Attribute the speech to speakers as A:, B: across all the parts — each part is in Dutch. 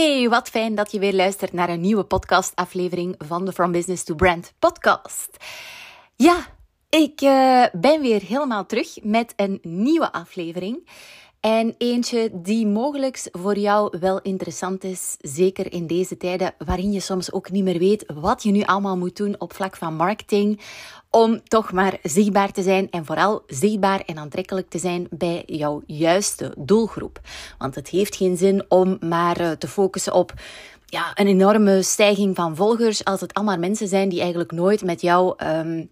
A: Hey, wat fijn dat je weer luistert naar een nieuwe podcastaflevering van de From Business to Brand podcast. Ja, ik uh, ben weer helemaal terug met een nieuwe aflevering. En eentje die mogelijk voor jou wel interessant is, zeker in deze tijden waarin je soms ook niet meer weet wat je nu allemaal moet doen op vlak van marketing, om toch maar zichtbaar te zijn en vooral zichtbaar en aantrekkelijk te zijn bij jouw juiste doelgroep. Want het heeft geen zin om maar eh, te focussen op ja, een enorme stijging van volgers als het allemaal mensen zijn die eigenlijk nooit met jou um,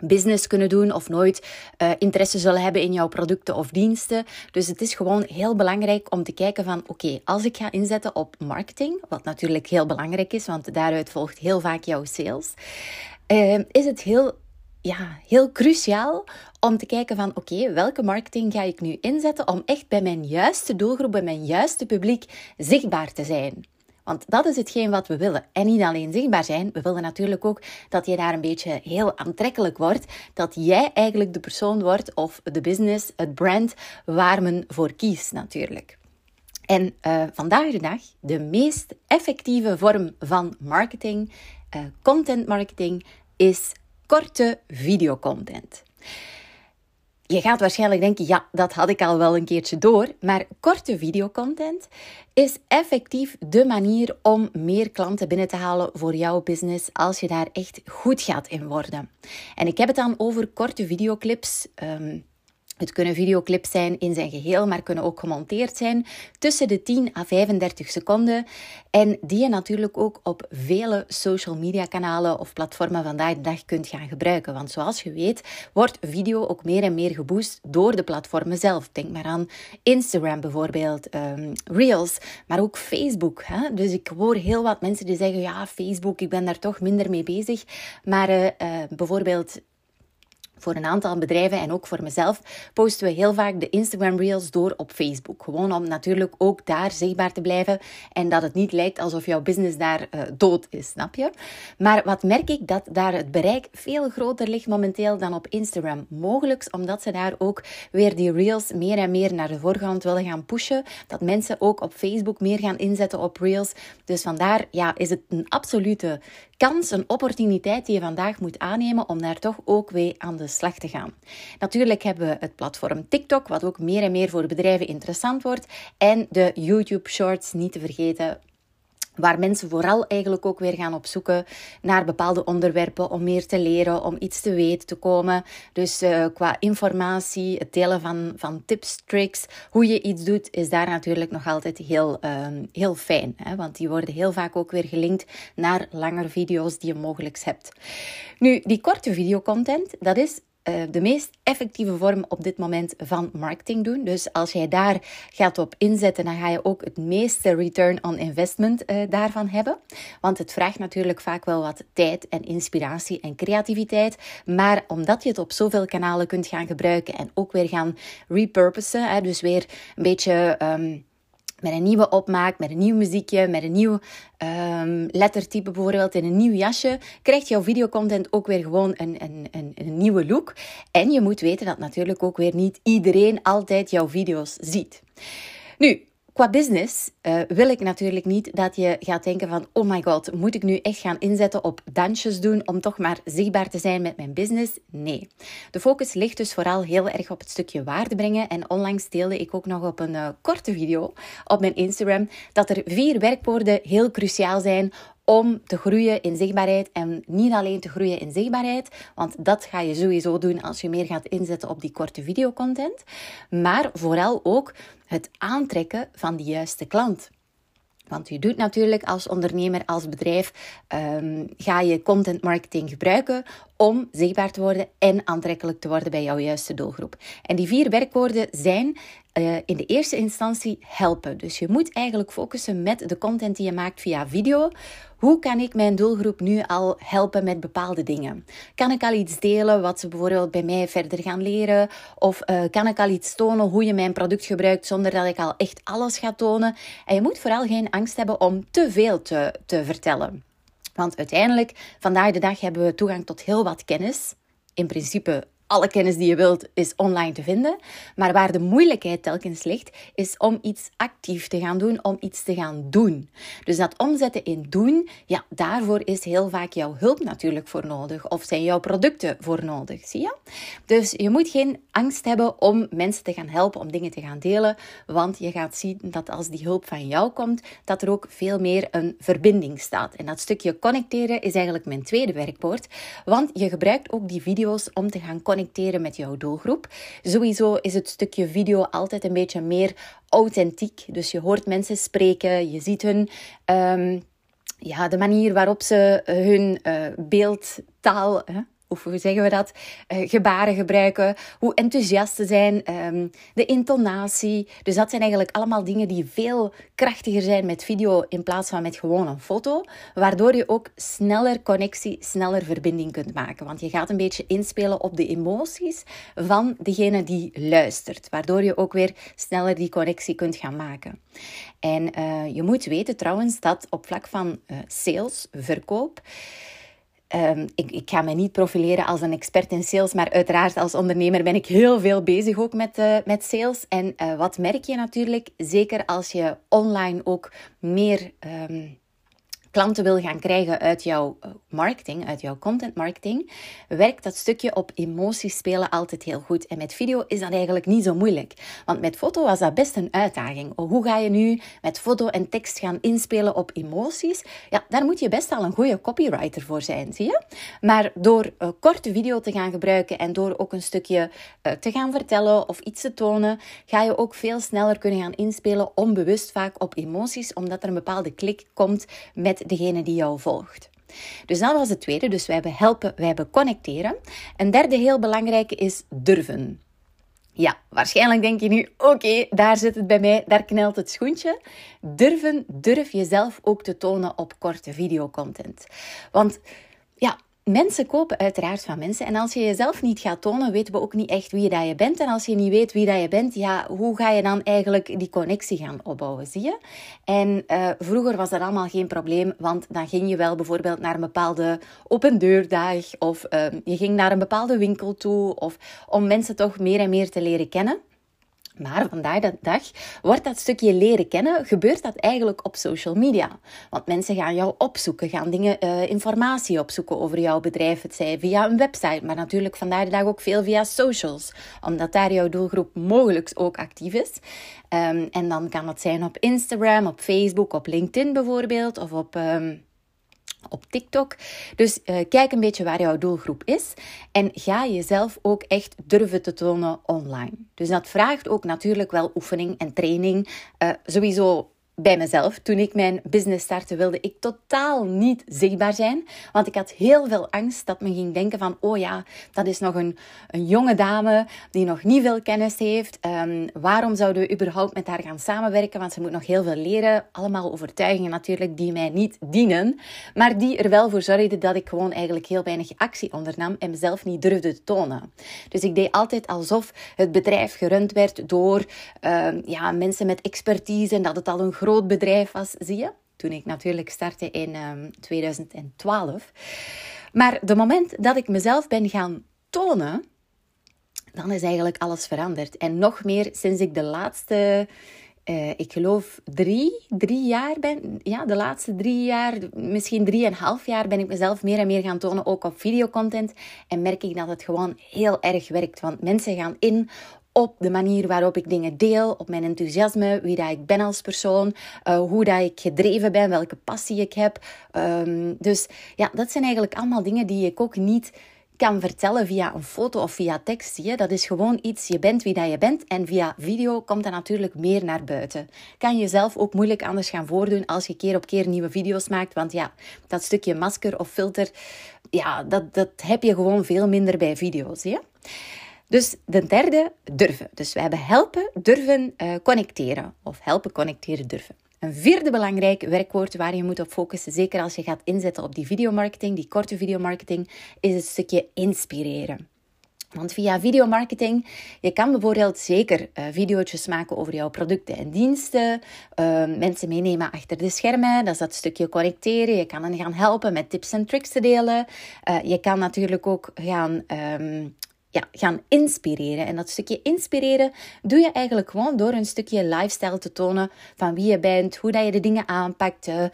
A: business kunnen doen of nooit uh, interesse zullen hebben in jouw producten of diensten. Dus het is gewoon heel belangrijk om te kijken van oké, als ik ga inzetten op marketing, wat natuurlijk heel belangrijk is, want daaruit volgt heel vaak jouw sales, uh, is het heel ja, heel cruciaal om te kijken van oké, welke marketing ga ik nu inzetten om echt bij mijn juiste doelgroep, bij mijn juiste publiek zichtbaar te zijn. Want dat is hetgeen wat we willen. En niet alleen zichtbaar zijn, we willen natuurlijk ook dat je daar een beetje heel aantrekkelijk wordt. Dat jij eigenlijk de persoon wordt of de business, het brand waar men voor kiest natuurlijk. En uh, vandaag de dag, de meest effectieve vorm van marketing, uh, content marketing, is korte videocontent. Je gaat waarschijnlijk denken, ja, dat had ik al wel een keertje door. Maar korte videocontent is effectief de manier om meer klanten binnen te halen voor jouw business als je daar echt goed gaat in worden. En ik heb het dan over korte videoclips. Um, het kunnen videoclips zijn in zijn geheel, maar kunnen ook gemonteerd zijn tussen de 10 à 35 seconden. En die je natuurlijk ook op vele social media kanalen of platformen vandaag de dag kunt gaan gebruiken. Want zoals je weet, wordt video ook meer en meer geboost door de platformen zelf. Denk maar aan Instagram bijvoorbeeld, um, Reels, maar ook Facebook. Hè? Dus ik hoor heel wat mensen die zeggen: ja, Facebook, ik ben daar toch minder mee bezig. Maar uh, uh, bijvoorbeeld voor een aantal bedrijven en ook voor mezelf posten we heel vaak de Instagram Reels door op Facebook. Gewoon om natuurlijk ook daar zichtbaar te blijven en dat het niet lijkt alsof jouw business daar uh, dood is, snap je? Maar wat merk ik dat daar het bereik veel groter ligt momenteel dan op Instagram. Mogelijk omdat ze daar ook weer die Reels meer en meer naar de voorgrond willen gaan pushen. Dat mensen ook op Facebook meer gaan inzetten op Reels. Dus vandaar ja, is het een absolute kans, een opportuniteit die je vandaag moet aannemen om daar toch ook weer aan de slag te gaan. Natuurlijk hebben we het platform TikTok, wat ook meer en meer voor bedrijven interessant wordt. En de YouTube Shorts niet te vergeten, Waar mensen vooral eigenlijk ook weer gaan opzoeken naar bepaalde onderwerpen om meer te leren, om iets te weten te komen. Dus uh, qua informatie, het delen van, van tips, tricks, hoe je iets doet, is daar natuurlijk nog altijd heel, uh, heel fijn. Hè? Want die worden heel vaak ook weer gelinkt naar langere video's die je mogelijk hebt. Nu, die korte videocontent, dat is eh, de meest effectieve vorm op dit moment van marketing doen. Dus als jij daar gaat op inzetten, dan ga je ook het meeste return on investment uh, daarvan hebben. Want het vraagt natuurlijk vaak wel wat tijd en inspiratie en creativiteit. Maar omdat je het op zoveel kanalen kunt gaan gebruiken en ook weer gaan repurposen, dus weer een beetje. Um, met een nieuwe opmaak, met een nieuw muziekje, met een nieuw um, lettertype bijvoorbeeld, in een nieuw jasje, krijgt jouw videocontent ook weer gewoon een, een, een, een, nieuwe look. En je moet weten dat natuurlijk ook weer niet iedereen altijd jouw video's ziet. Nu, Qua business uh, wil ik natuurlijk niet dat je gaat denken van oh my god, moet ik nu echt gaan inzetten op dansjes doen om toch maar zichtbaar te zijn met mijn business? Nee. De focus ligt dus vooral heel erg op het stukje waarde brengen en onlangs deelde ik ook nog op een uh, korte video op mijn Instagram dat er vier werkwoorden heel cruciaal zijn om te groeien in zichtbaarheid. En niet alleen te groeien in zichtbaarheid, want dat ga je sowieso doen als je meer gaat inzetten op die korte videocontent. Maar vooral ook het aantrekken van de juiste klant. Want je doet natuurlijk als ondernemer, als bedrijf, um, ga je content marketing gebruiken om zichtbaar te worden en aantrekkelijk te worden bij jouw juiste doelgroep. En die vier werkwoorden zijn uh, in de eerste instantie helpen. Dus je moet eigenlijk focussen met de content die je maakt via video. Hoe kan ik mijn doelgroep nu al helpen met bepaalde dingen? Kan ik al iets delen wat ze bijvoorbeeld bij mij verder gaan leren? Of uh, kan ik al iets tonen hoe je mijn product gebruikt zonder dat ik al echt alles ga tonen? En je moet vooral geen angst hebben om te veel te, te vertellen. Want uiteindelijk, vandaag de dag hebben we toegang tot heel wat kennis. In principe alle kennis die je wilt is online te vinden. Maar waar de moeilijkheid telkens ligt, is om iets actief te gaan doen, om iets te gaan doen. Dus dat omzetten in doen, ja, daarvoor is heel vaak jouw hulp natuurlijk voor nodig. Of zijn jouw producten voor nodig, zie je? Dus je moet geen angst hebben om mensen te gaan helpen, om dingen te gaan delen. Want je gaat zien dat als die hulp van jou komt, dat er ook veel meer een verbinding staat. En dat stukje connecteren is eigenlijk mijn tweede werkwoord. Want je gebruikt ook die video's om te gaan connecteren connecteren met jouw doelgroep. Sowieso is het stukje video altijd een beetje meer authentiek. Dus je hoort mensen spreken, je ziet hun. Um, ja, de manier waarop ze hun uh, beeldtaal, of hoe zeggen we dat, uh, gebaren gebruiken, hoe enthousiast ze zijn, um, de intonatie. Dus dat zijn eigenlijk allemaal dingen die veel krachtiger zijn met video in plaats van met gewoon een foto, waardoor je ook sneller connectie, sneller verbinding kunt maken. Want je gaat een beetje inspelen op de emoties van degene die luistert, waardoor je ook weer sneller die connectie kunt gaan maken. En uh, je moet weten trouwens dat op vlak van uh, sales, verkoop, Um, ik, ik, ga me niet profileren als een expert in sales, maar uiteraard als ondernemer ben ik heel veel bezig ook met, uh, met sales. En uh, wat merk je natuurlijk, zeker als je online ook meer um, klanten wil gaan krijgen uit jouw eh, marketing, uit jouw content marketing, werkt dat stukje op emoties spelen altijd heel goed. En met video is dat eigenlijk niet zo moeilijk. Want met foto was dat best een uitdaging. Oh, hoe ga je nu met foto en tekst gaan inspelen op emoties? Ja, daar moet je best al een goede copywriter voor zijn, zie je? Maar door een korte video te gaan gebruiken en door ook een stukje uh, te gaan vertellen of iets te tonen, ga je ook veel sneller kunnen gaan inspelen, onbewust vaak op emoties, omdat er een bepaalde klik komt met degene die jou volgt. Dus dat was het tweede. Dus wij hebben helpen, wij hebben connecteren. Een derde heel belangrijke is durven. Ja, waarschijnlijk denk je nu, oké, daar zit het bij mij, daar knelt het schoentje. Durven, durf jezelf ook te tonen op korte videocontent. Want ja, mensen kopen uiteraard van mensen. En als je jezelf niet gaat tonen, weten we ook niet echt wie dat je bent. En als je niet weet wie dat je bent, ja, hoe ga je dan eigenlijk die connectie gaan opbouwen, zie je? En uh, vroeger was dat allemaal geen probleem, want dan ging je wel bijvoorbeeld naar een bepaalde open deurdag of uh, je ging naar een bepaalde winkel toe of om mensen toch meer en meer te leren kennen. Maar vandaag de dag wordt dat stukje leren kennen, gebeurt dat eigenlijk op social media. Want mensen gaan jou opzoeken, gaan dingen, uh, informatie opzoeken over jouw bedrijf. Het zij via een website, maar natuurlijk vandaag de dag ook veel via socials. Omdat daar jouw doelgroep mogelijk ook actief is. Um, en dan kan dat zijn op Instagram, op Facebook, op LinkedIn bijvoorbeeld, of op... Um, op TikTok. Dus uh, kijk een beetje waar jouw doelgroep is en ga jezelf ook echt durven te tonen online. Dus dat vraagt ook natuurlijk wel oefening en training. Uh, sowieso bij mezelf. Toen ik mijn business startte, wilde ik totaal niet zichtbaar zijn. Want ik had heel veel angst dat men ging denken van... Oh ja, dat is nog een, een jonge dame die nog niet veel kennis heeft. Um, waarom zouden we überhaupt met haar gaan samenwerken? Want ze moet nog heel veel leren. Allemaal overtuigingen natuurlijk die mij niet dienen. Maar die er wel voor zorgden dat ik gewoon eigenlijk heel weinig actie ondernam. En mezelf niet durfde te tonen. Dus ik deed altijd alsof het bedrijf gerund werd door um, ja, mensen met expertise. En dat het al een groot bedrijf was, zie je? Toen ik natuurlijk startte in um, ehm, 2012. Maar de moment dat ik mezelf ben gaan tonen, dan is eigenlijk alles veranderd. En nog meer sinds ik de laatste, uh, ik geloof drie, drie jaar ben, ja, de laatste drie jaar, misschien drieënhalf jaar ben ik mezelf meer en meer gaan tonen, ook op videocontent. En merk ik dat het gewoon heel erg werkt. Want mensen gaan in op de manier waarop ik dingen deel, op mijn enthousiasme, wie dat ik ben als persoon, uh, hoe dat ik gedreven ben, welke passie ik heb. Um, dus ja, dat zijn eigenlijk allemaal dingen die ik ook niet kan vertellen via een foto of via tekst. Zie? Dat is gewoon iets, je bent wie dat je bent. En via video komt dat natuurlijk meer naar buiten. Kan je zelf ook moeilijk anders gaan voordoen als je keer op keer nieuwe video's maakt. Want ja, dat stukje masker of filter, ja, dat, dat heb je gewoon veel minder bij video's. Ja? Dus de derde, durven. Dus we hebben helpen, durven, uh, connecteren. Of helpen, connecteren, durven. Een vierde belangrijk werkwoord waar je moet op focussen, zeker als je gaat inzetten op die videomarketing, die korte videomarketing, is het stukje inspireren. Want via videomarketing, je kan bijvoorbeeld zeker uh, video's maken over jouw producten en diensten. Uh, mensen meenemen achter de schermen, dat is dat stukje connecteren. Je kan hen gaan helpen met tips en tricks te delen. Uh, je kan natuurlijk ook gaan um, ja, gaan inspireren. En dat stukje inspireren doe je eigenlijk gewoon door een stukje lifestyle te tonen van wie je bent, hoe dat je de dingen aanpakt, uh,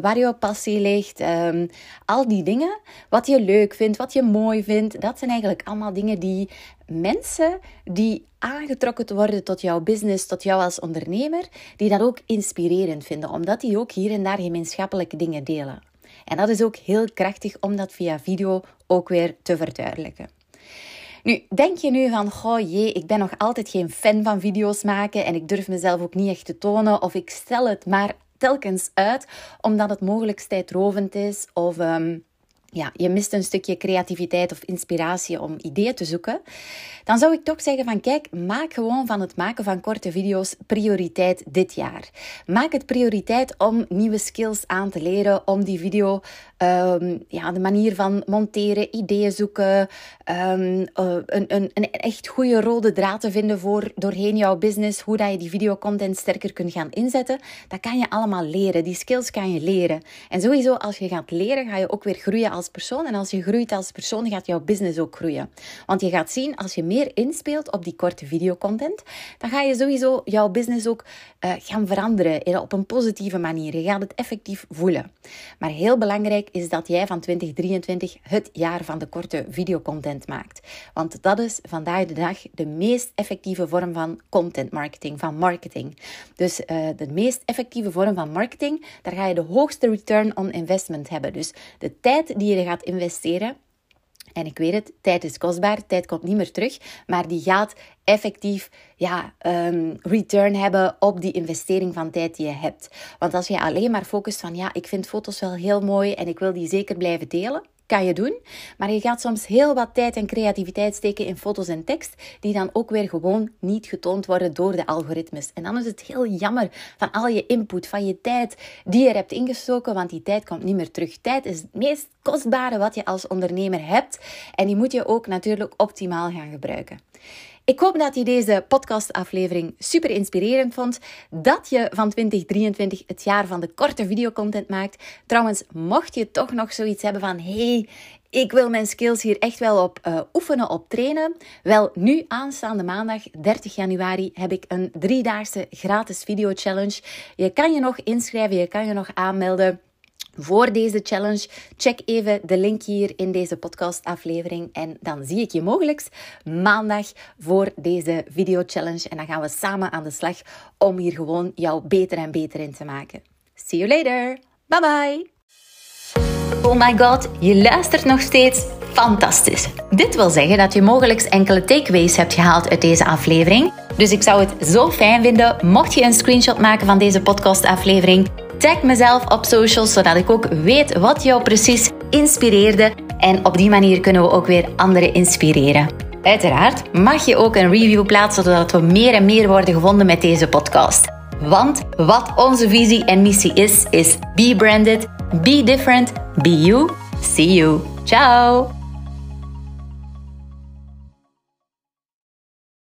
A: waar je passie ligt, um, al die dingen. Wat je leuk vindt, wat je mooi vindt, dat zijn eigenlijk allemaal dingen die mensen die aangetrokken worden tot jouw business, tot jou als ondernemer, die dat ook inspirerend vinden, omdat die ook hier en daar gemeenschappelijke dingen delen. En dat is ook heel krachtig om dat via video ook weer te verduidelijken. Nu, denk je nu van, goh jee, ik ben nog altijd geen fan van video's maken en ik durf mezelf ook niet echt te tonen of ik stel het maar telkens uit omdat het mogelijk tijdrovend is of... Um, ja, je mist een stukje creativiteit of inspiratie om ideeën te zoeken, dan zou ik toch zeggen van kijk, maak gewoon van het maken van korte video's prioriteit dit jaar. Maak het prioriteit om nieuwe skills aan te leren, om die video, um, ja, de manier van monteren, ideeën zoeken, um, een, een, een echt goede rode draad te vinden voor doorheen jouw business, hoe dat je die videocontent sterker kunt gaan inzetten. Dat kan je allemaal leren. Die skills kan je leren. En sowieso, als je gaat leren, ga je ook weer groeien als persoon. En als je groeit als persoon, gaat jouw business ook groeien. Want je gaat zien, als je meer inspeelt op die korte videocontent, dan ga je sowieso jouw business ook uh, gaan veranderen op een positieve manier. Je gaat het effectief voelen. Maar heel belangrijk is dat jij van 2023 het jaar van de korte videocontent maakt. Want dat is vandaag de dag de meest effectieve vorm van content marketing, van marketing. Dus uh, de meest effectieve vorm van marketing, daar ga je de hoogste return on investment hebben. Dus de tijd die je gaat investeren en ik weet het, tijd is kostbaar, tijd komt niet meer terug, maar die gaat effectief ja, um, return hebben op die investering van tijd die je hebt. Want als je alleen maar focust van ja, ik vind foto's wel heel mooi en ik wil die zeker blijven delen, kan je doen. Maar je gaat soms heel wat tijd en creativiteit steken in foto's en tekst, die dan ook weer gewoon niet getoond worden door de algoritmes. En dan is het heel jammer van al je input, van je tijd die je er hebt ingestoken, want die tijd komt niet meer terug. Tijd is het meest kostbare wat je als ondernemer hebt. En die moet je ook natuurlijk optimaal gaan gebruiken. Ik hoop dat je deze podcastaflevering super inspirerend vond. Dat je van 2023 het jaar van de korte videocontent maakt. Trouwens, mocht je toch nog zoiets hebben van: hey, ik wil mijn skills hier echt wel op uh, oefenen, op trainen. Wel, nu aanstaande maandag 30 januari heb ik een driedaagse gratis video challenge. Je kan je nog inschrijven, je kan je nog aanmelden voor deze challenge. Check even de link hier in deze podcastaflevering en dan zie ik je mogelijk maandag voor deze video challenge en dan gaan we samen aan de slag om hier gewoon jou beter en beter in te maken. See you later. Bye bye. Oh my god, je luistert nog steeds. Fantastisch. Dit wil zeggen dat je mogelijk enkele takeaways hebt gehaald uit deze aflevering. Dus ik zou het zo fijn vinden mocht je een screenshot maken van deze podcastaflevering Tag mezelf op socials, zodat ik ook weet wat jou precies inspireerde. En op die manier kunnen we ook weer anderen inspireren. Uiteraard mag je ook een review plaatsen, zodat we meer en meer worden gevonden met deze podcast. Want wat onze visie en missie is, is be branded, be different, be you. See you. Ciao!